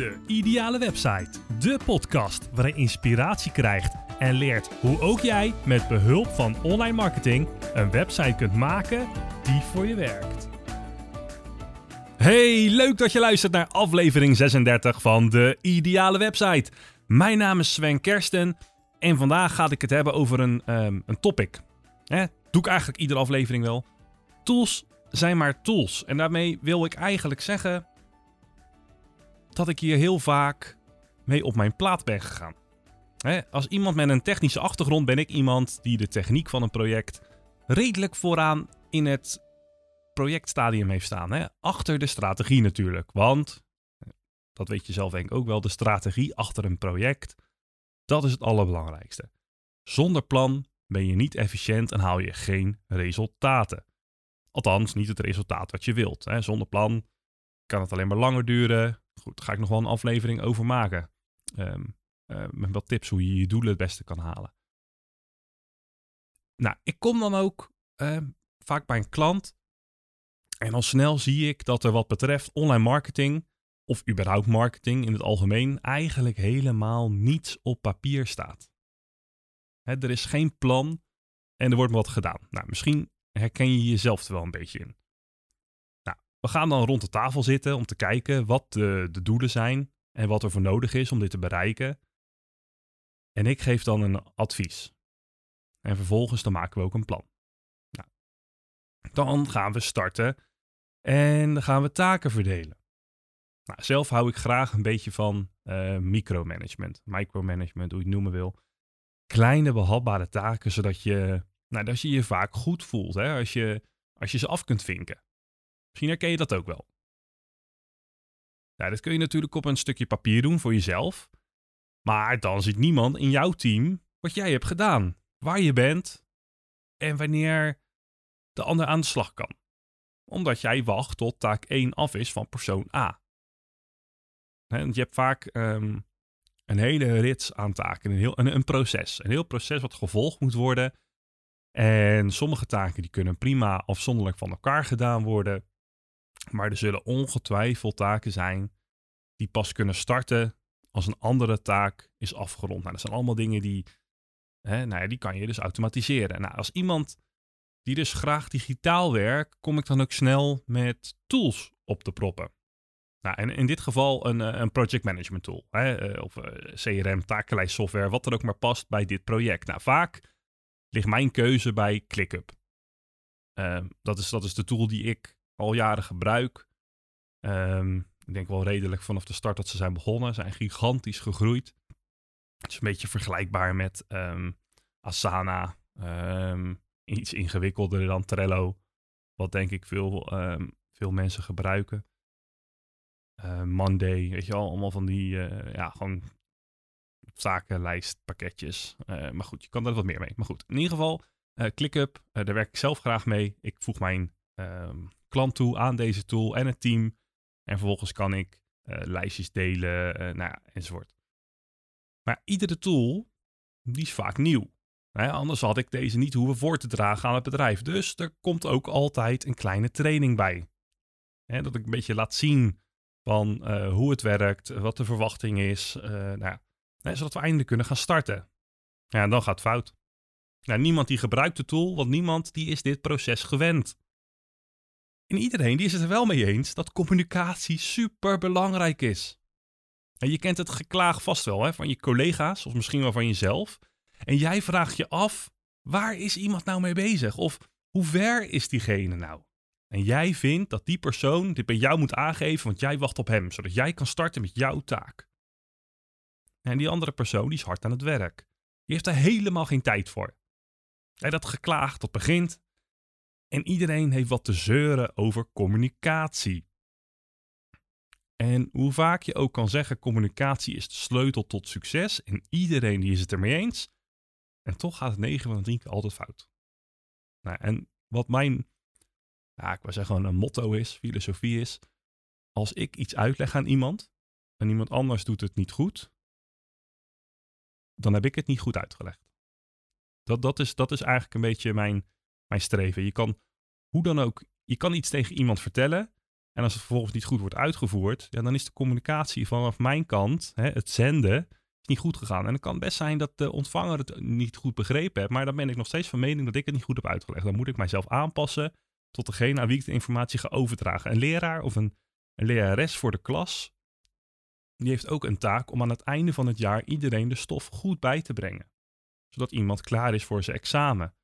De Ideale Website. De podcast waarin je inspiratie krijgt en leert hoe ook jij met behulp van online marketing een website kunt maken die voor je werkt. Hey, leuk dat je luistert naar aflevering 36 van De Ideale Website. Mijn naam is Sven Kersten en vandaag ga ik het hebben over een, ehm, een topic. Doe ik eigenlijk iedere aflevering wel. Tools zijn maar tools. En daarmee wil ik eigenlijk zeggen dat ik hier heel vaak mee op mijn plaat ben gegaan. als iemand met een technische achtergrond ben ik iemand die de techniek van een project redelijk vooraan in het projectstadium heeft staan. Achter de strategie natuurlijk. Want, dat weet je zelf denk ik ook wel, de strategie achter een project, dat is het allerbelangrijkste. Zonder plan ben je niet efficiënt en haal je geen resultaten. Althans, niet het resultaat wat je wilt. Zonder plan kan het alleen maar langer duren, Goed, daar ga ik nog wel een aflevering over maken. Ehm, eh, met wat tips hoe je je doelen het beste kan halen. Nou, ik kom dan ook ehm, vaak bij een klant. En al snel zie ik dat er wat betreft online marketing, of überhaupt marketing in het algemeen, eigenlijk helemaal niets op papier staat. Hè, er is geen plan en er wordt wat gedaan. Nou, misschien herken je jezelf er wel een beetje in. We gaan dan rond de tafel zitten om te kijken wat de, de doelen zijn en wat er voor nodig is om dit te bereiken. En ik geef dan een advies. En vervolgens dan maken we ook een plan. Nou, dan gaan we starten en dan gaan we taken verdelen. Nou, zelf hou ik graag een beetje van uh, micromanagement, micromanagement, hoe je het noemen wil. Kleine behapbare taken, zodat je, nou, je je vaak goed voelt hè, als, je, als je ze af kunt vinken. Misschien herken je dat ook wel. Nou, dat kun je natuurlijk op een stukje papier doen voor jezelf. Maar dan ziet niemand in jouw team wat jij hebt gedaan, waar je bent en wanneer de ander aan de slag kan. Omdat jij wacht tot taak 1 af is van persoon A. want je hebt vaak ehm, een hele rits aan taken, een, heel, een, een proces. Een heel proces wat gevolgd moet worden. En sommige taken die kunnen prima afzonderlijk van elkaar gedaan worden. Maar er zullen ongetwijfeld taken zijn die pas kunnen starten als een andere taak is afgerond. Nou, dat zijn allemaal dingen die, hè, nou ja, die kan je dus automatiseren. Nou, als iemand die dus graag digitaal werkt, kom ik dan ook snel met tools op te proppen. Nou, en in dit geval een, eh, een project management tool. Hè, eh, of eh, CRM, takenlijstsoftware, wat er ook maar past bij dit project. Nou, vaak ligt mijn keuze bij ClickUp. Uh, dat, is, dat is de tool die ik al jaren gebruik. Um, ik denk wel redelijk vanaf de start dat ze zijn begonnen. Zijn gigantisch gegroeid. Het is een beetje vergelijkbaar met um, Asana. Um, iets ingewikkelder dan Trello. Wat denk ik veel, veel mensen gebruiken. Uh, Monday, weet je wel, allemaal van die, uh, ja, gewoon zakenlijstpakketjes. Uh, maar goed, je kan er wat meer mee. Maar goed, in ieder geval, ClickUp, daar werk ik zelf graag mee. Ik voeg mijn klant toe aan deze tool en het team. En vervolgens kan ik uh, lijstjes delen, uh, nou ja, enzovoort. Maar iedere tool, die is vaak nieuw. Anders had ik deze niet hoeven voor te dragen aan het bedrijf. Dus er komt ook altijd een kleine training bij. Hè, dat ik een beetje laat zien van uh, hoe het werkt, wat de verwachting is. nou ja, zodat we eindelijk kunnen gaan starten. Ja, en dan gaat het fout. Nou, niemand die gebruikt de tool, want niemand die is dit proces gewend. En iedereen die is het er wel mee eens dat communicatie super belangrijk is. En je kent het geklaag vast wel hè, van je collega's of misschien wel van jezelf. En jij vraagt je af, waar is iemand nou mee bezig? Of hoe ver is diegene nou? En jij vindt dat die persoon dit bij jou moet aangeven, want jij wacht op hem, zodat jij kan starten met jouw taak. En die andere persoon die is hard aan het werk. Die heeft er helemaal geen tijd voor. En dat geklaag dat begint en iedereen heeft wat te zeuren over communicatie. En hoe vaak je ook kan zeggen, communicatie is de sleutel tot succes. En iedereen die is het ermee eens. En toch gaat het 9 van de 10 keer altijd fout. Nou, en wat mijn, ja, ik zeggen, een motto is, filosofie is. Als ik iets uitleg aan iemand en iemand anders doet het niet goed, dan heb ik het niet goed uitgelegd. Dat, dat, is, dat is eigenlijk een beetje mijn, mijn streven. Je kan hoe dan ook, je kan iets tegen iemand vertellen. En als het vervolgens niet goed wordt uitgevoerd, ja, dan is de communicatie vanaf mijn kant, hè, het zenden, is niet goed gegaan. En het kan best zijn dat de ontvanger het niet goed begrepen heeft, maar dan ben ik nog steeds van mening dat ik het niet goed heb uitgelegd. Dan moet ik mijzelf aanpassen tot degene aan wie ik de informatie ga overdragen. Een leraar of een, een lerares voor de klas, die heeft ook een taak om aan het einde van het jaar iedereen de stof goed bij te brengen. Zodat iemand klaar is voor zijn examen.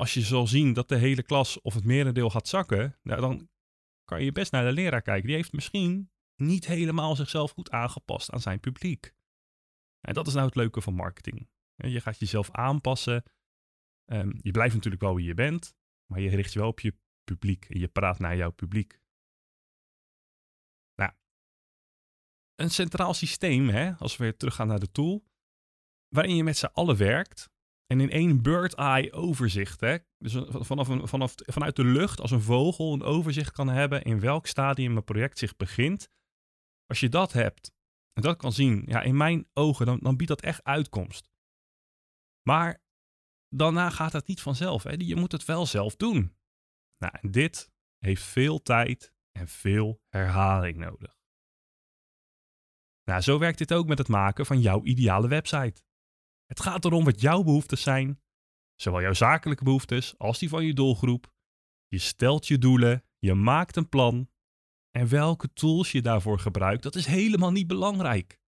Als je zal zien dat de hele klas of het merendeel gaat zakken, nou, dan kan je best naar de leraar kijken. Die heeft misschien niet helemaal zichzelf goed aangepast aan zijn publiek. En dat is nou het leuke van marketing. Je gaat jezelf aanpassen. Ehm, je blijft natuurlijk wel wie je bent, maar je richt je wel op je publiek en je praat naar jouw publiek. Nou, een centraal systeem, hè, als we weer teruggaan naar de tool, waarin je met z'n allen werkt en in één bird-eye overzicht, hè, dus vanaf vanaf, vanuit de lucht als een vogel een overzicht kan hebben in welk stadium een project zich begint. Als je dat hebt en dat kan zien, ja, in mijn ogen, dan, dan biedt dat echt uitkomst. Maar daarna gaat het niet vanzelf. Hè? Je moet het wel zelf doen. Nou, en dit heeft veel tijd en veel herhaling nodig. Nou, zo werkt dit ook met het maken van jouw ideale website. Het gaat erom wat jouw behoeftes zijn, zowel jouw zakelijke behoeftes als die van je doelgroep. Je stelt je doelen, je maakt een plan en welke tools je daarvoor gebruikt, dat is helemaal niet belangrijk.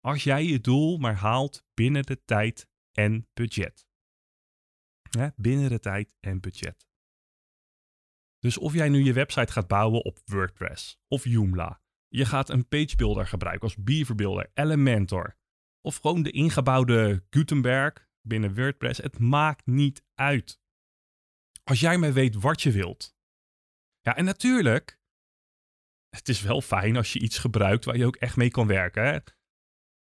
Als jij je doel maar haalt binnen de tijd en budget. binnen de tijd en budget. Dus of jij nu je website gaat bouwen op WordPress of Joomla, je gaat een pagebuilder gebruiken als Beaverbuilder, Elementor, of gewoon de ingebouwde Gutenberg binnen WordPress, het maakt niet uit. Als jij maar weet wat je wilt. Ja, en natuurlijk, het is wel fijn als je iets gebruikt waar je ook echt mee kan werken. Hè?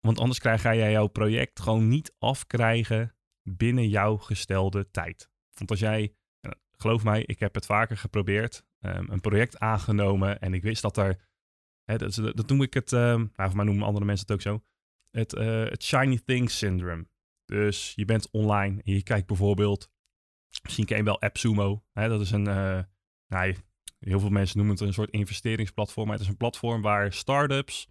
Want anders krijg jij jouw project gewoon niet afkrijgen binnen jouw gestelde tijd. Want als jij geloof mij, ik heb het vaker geprobeerd. Um, een project aangenomen en ik wist dat er, hè, dat, noem ik het, um, nou, voor noemen andere mensen het ook zo, het, uh, het shiny thing syndrome. Dus je bent online en je kijkt bijvoorbeeld, misschien ken je wel AppSumo. Hè, dat is een, uh, nou, heel veel mensen noemen het een soort investeringsplatform. Maar het is een platform waar startups,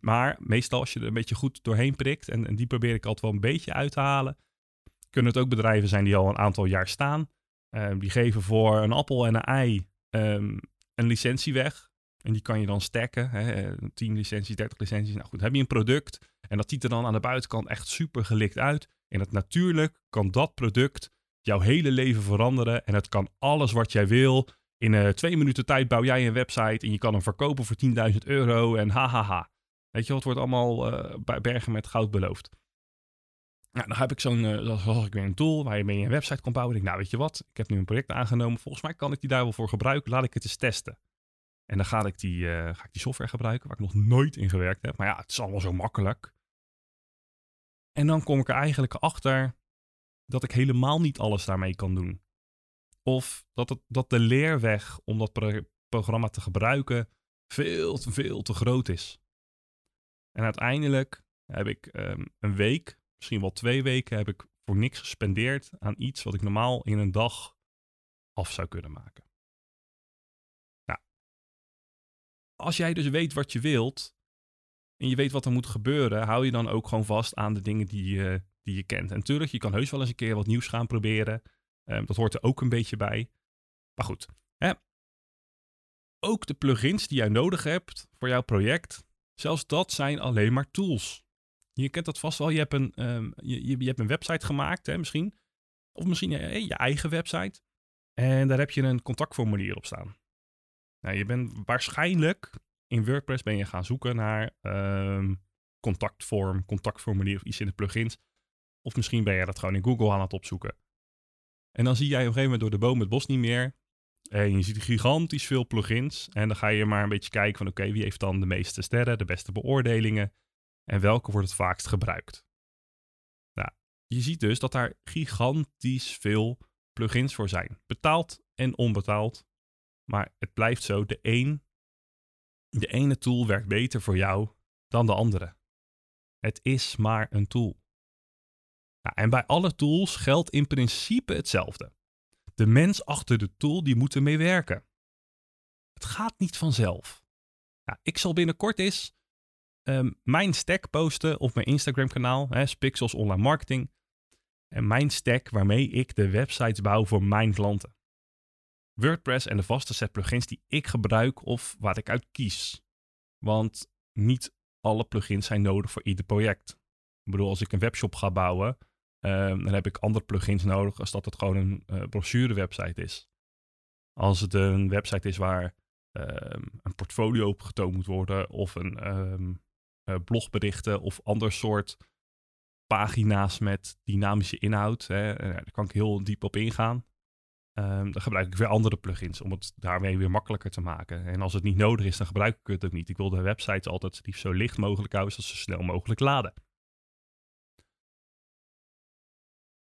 maar meestal als je er een beetje goed doorheen prikt, en, die probeer ik altijd wel een beetje uit te halen, kunnen het ook bedrijven zijn die al een aantal jaar staan. Um, die geven voor een appel en een ei um, een licentie weg. En die kan je dan stacken. Hè, 10 licenties, 30 licenties. Nou goed, heb je een product. En dat ziet er dan aan de buitenkant echt super gelikt uit. En het natuurlijk kan dat product jouw hele leven veranderen. En het kan alles wat jij wil. In uh, twee minuten tijd bouw jij een website. En je kan hem verkopen voor 10.000 euro. En hahaha. Weet je, het wordt allemaal uh, bij bergen met goud beloofd. Nou, dan heb ik zo'n, uh, ik weer een tool waar je mee een website kan bouwen. Ik denk, nou weet je wat, ik heb nu een project aangenomen. Volgens mij kan ik die daar wel voor gebruiken. Laat ik het eens testen. En dan ga ik die, uh, ga ik die software gebruiken waar ik nog nooit in gewerkt heb. Maar ja, het is allemaal zo makkelijk. En dan kom ik er eigenlijk achter dat ik helemaal niet alles daarmee kan doen. Of dat, het, dat de leerweg om dat pro programma te gebruiken veel te, veel te groot is. En uiteindelijk heb ik um, een week misschien wel twee weken heb ik voor niks gespendeerd aan iets wat ik normaal in een dag af zou kunnen maken. Als jij dus weet wat je wilt en je weet wat er moet gebeuren, hou je dan ook gewoon vast aan de dingen die die je kent. En natuurlijk, je kan heus wel eens een keer wat nieuws gaan proberen. Um, dat hoort er ook een beetje bij. Maar goed, hè? ook de plugins die jij nodig hebt voor jouw project, zelfs dat zijn alleen maar tools. Je kent dat vast wel. Je hebt een, um, je, je, hebt een website gemaakt, hè, misschien. Of misschien je eigen website. En daar heb je een contactformulier op staan. Nou, je bent waarschijnlijk in WordPress ben je gaan zoeken naar um, contactvorm, contactformulier of iets in de plugins. Of misschien ben je dat gewoon in Google aan het opzoeken. En dan zie jij op een gegeven moment door de boom het bos niet meer. En je ziet gigantisch veel plugins. En dan ga je maar een beetje kijken van oké, wie heeft dan de meeste sterren, de beste beoordelingen en welke wordt het vaakst gebruikt. Nou, je ziet dus dat daar gigantisch veel plugins voor zijn. Betaald en onbetaald. Maar het blijft zo, de, de ene tool werkt beter voor jou dan de andere. Het is maar een tool. En bij alle tools geldt in principe hetzelfde. De mens achter de tool die moet ermee werken. Het gaat niet vanzelf. Ik zal binnenkort eens ehm, mijn stack posten op mijn Instagram kanaal, Spixels Online Marketing. En mijn stack waarmee ik de websites bouw voor mijn klanten. WordPress en de vaste set plugins die ik gebruik of waar ik uit kies. Want niet alle plugins zijn nodig voor ieder project. Ik bedoel, als ik een webshop ga bouwen, ehm, dan heb ik andere plugins nodig als dat het gewoon een uh, brochure website is. Als het een website is waar ehm, een portfolio op getoond moet worden of een um, blogberichten of ander soort pagina's met dynamische inhoud, hè, eh, daar kan ik heel diep op ingaan. Um, dan gebruik ik weer andere plugins om het daarmee weer makkelijker te maken. En als het niet nodig is, dan gebruik ik het ook niet. Ik wil de websites altijd liefst zo licht mogelijk houden, zodat ze snel mogelijk laden.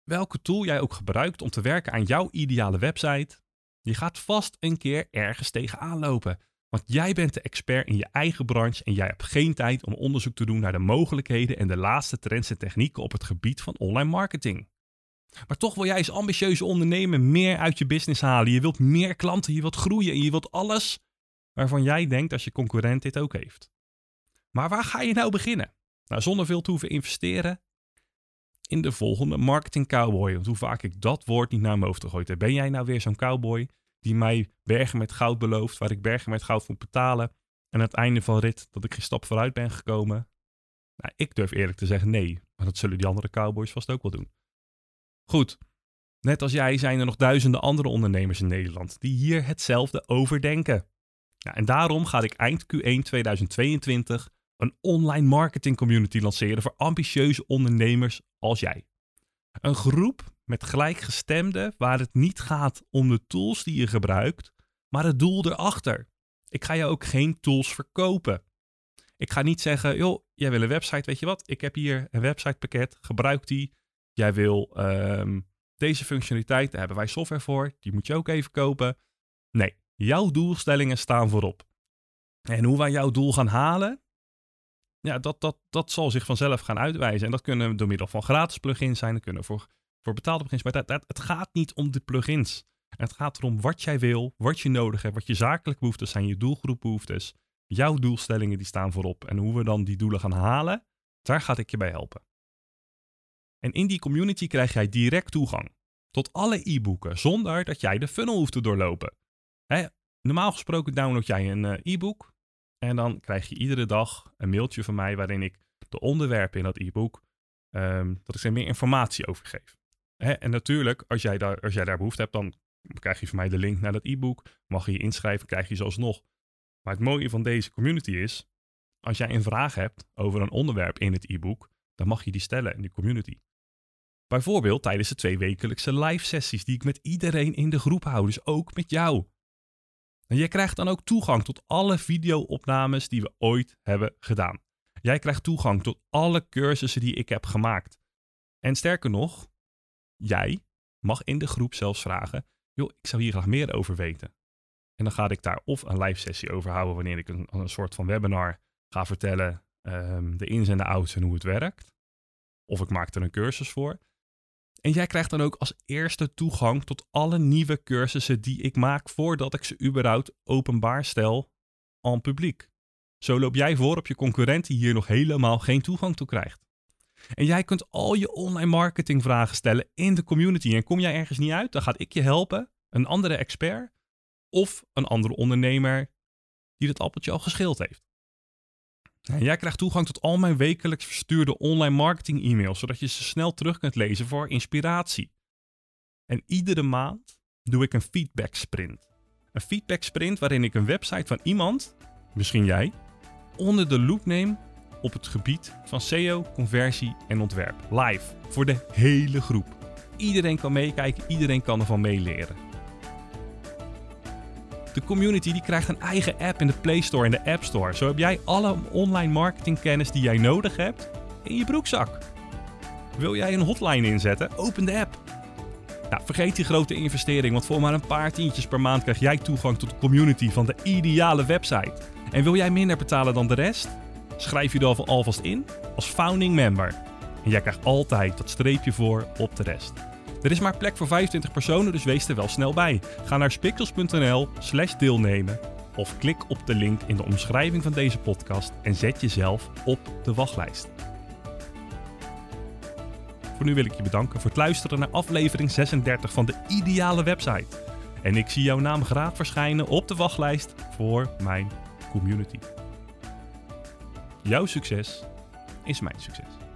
Welke tool jij ook gebruikt om te werken aan jouw ideale website, je gaat vast een keer ergens tegenaan lopen. Want jij bent de expert in je eigen branche en jij hebt geen tijd om onderzoek te doen naar de mogelijkheden en de laatste trends en technieken op het gebied van online marketing. Maar toch wil jij als ambitieuze ondernemer meer uit je business halen. Je wilt meer klanten, je wilt groeien en je wilt alles waarvan jij denkt als je concurrent dit ook heeft. Maar waar ga je nou beginnen? Nou, zonder veel te hoeven investeren in de volgende marketing cowboy. Want hoe vaak ik dat woord niet naar mijn hoofd gegooid heb. Ben jij nou weer zo'n cowboy die mij bergen met goud belooft, waar ik bergen met goud moet betalen en aan het einde van rit dat ik geen stap vooruit ben gekomen? Nou, ik durf eerlijk te zeggen nee, maar dat zullen die andere cowboys vast ook wel doen. Goed, net als jij zijn er nog duizenden andere ondernemers in Nederland die hier hetzelfde over denken. En daarom ga ik eind Q1 2022 een online marketing community lanceren voor ambitieuze ondernemers als jij. Een groep met gelijkgestemden waar het niet gaat om de tools die je gebruikt, maar het doel erachter. Ik ga je ook geen tools verkopen. Ik ga niet zeggen, joh, jij wil een website, weet je wat? Ik heb hier een websitepakket, gebruik die. Jij wil um, deze functionaliteit, daar hebben wij software voor, die moet je ook even kopen. Nee, jouw doelstellingen staan voorop. En hoe wij jouw doel gaan halen, ja, dat, dat, dat zal zich vanzelf gaan uitwijzen. En dat kunnen door middel van gratis plugins zijn, dat kunnen voor, voor betaalde plugins. Maar dat, dat, het gaat niet om de plugins. Het gaat erom wat jij wil, wat je nodig hebt, wat je zakelijke behoeftes zijn, je doelgroepbehoeftes. Jouw doelstellingen die staan voorop. En hoe we dan die doelen gaan halen, daar ga ik je bij helpen. En in die community krijg jij direct toegang tot alle e-boeken zonder dat jij de funnel hoeft te doorlopen. Hè, normaal gesproken download jij een eh, e-book en dan krijg je iedere dag een mailtje van mij waarin ik de onderwerpen in dat e-book, um, dat ik er meer informatie over geef. Hè, en natuurlijk, als jij, daar, als jij daar behoefte hebt, dan krijg je van mij de link naar dat e-book. Mag je je inschrijven, krijg je zoals nog. Maar het mooie van deze community is, als jij een vraag hebt over een onderwerp in het e-book, dan mag je die stellen in de community. Bijvoorbeeld tijdens de twee wekelijkse live sessies die ik met iedereen in de groep hou, dus ook met jou. En jij krijgt dan ook toegang tot alle video-opnames die we ooit hebben gedaan. Jij krijgt toegang tot alle cursussen die ik heb gemaakt. En sterker nog, jij mag in de groep zelfs vragen: joh, ik zou hier graag meer over weten. En dan ga ik daar of een live sessie over houden wanneer ik een, een soort van webinar ga vertellen um, de ins en de outs en hoe het werkt. Of ik maak er een cursus voor. En jij krijgt dan ook als eerste toegang tot alle nieuwe cursussen die ik maak voordat ik ze überhaupt openbaar stel aan publiek. Zo loop jij voor op je concurrent die hier nog helemaal geen toegang toe krijgt. En jij kunt al je online marketing vragen stellen in de community. En kom jij ergens niet uit, dan ga ik je helpen, een andere expert of een andere ondernemer die dat appeltje al geschild heeft. En jij krijgt toegang tot al mijn wekelijks verstuurde online marketing e-mails, zodat je ze snel terug kunt lezen voor inspiratie. En iedere maand doe ik een feedback sprint. Een feedback sprint waarin ik een website van iemand, misschien jij, onder de loep neem op het gebied van SEO, conversie en ontwerp. Live, voor de hele groep. Iedereen kan meekijken, iedereen kan ervan meeleren. De community die krijgt een eigen app in de Play Store en de App Store. Zo heb jij alle online marketingkennis die jij nodig hebt in je broekzak. Wil jij een hotline inzetten? Open de app. Nou, vergeet die grote investering, want voor maar een paar tientjes per maand krijg jij toegang tot de community van de ideale website. En wil jij minder betalen dan de rest? Schrijf je er alvast in als founding member. En jij krijgt altijd dat streepje voor op de rest. Er is maar plek voor 25 personen, dus wees er wel snel bij. Ga naar spixels.nl slash deelnemen of klik op de link in de omschrijving van deze podcast en zet jezelf op de wachtlijst. Voor nu wil ik je bedanken voor het luisteren naar aflevering 36 van de Ideale Website. En ik zie jouw naam graag verschijnen op de wachtlijst voor mijn community. Jouw succes is mijn succes.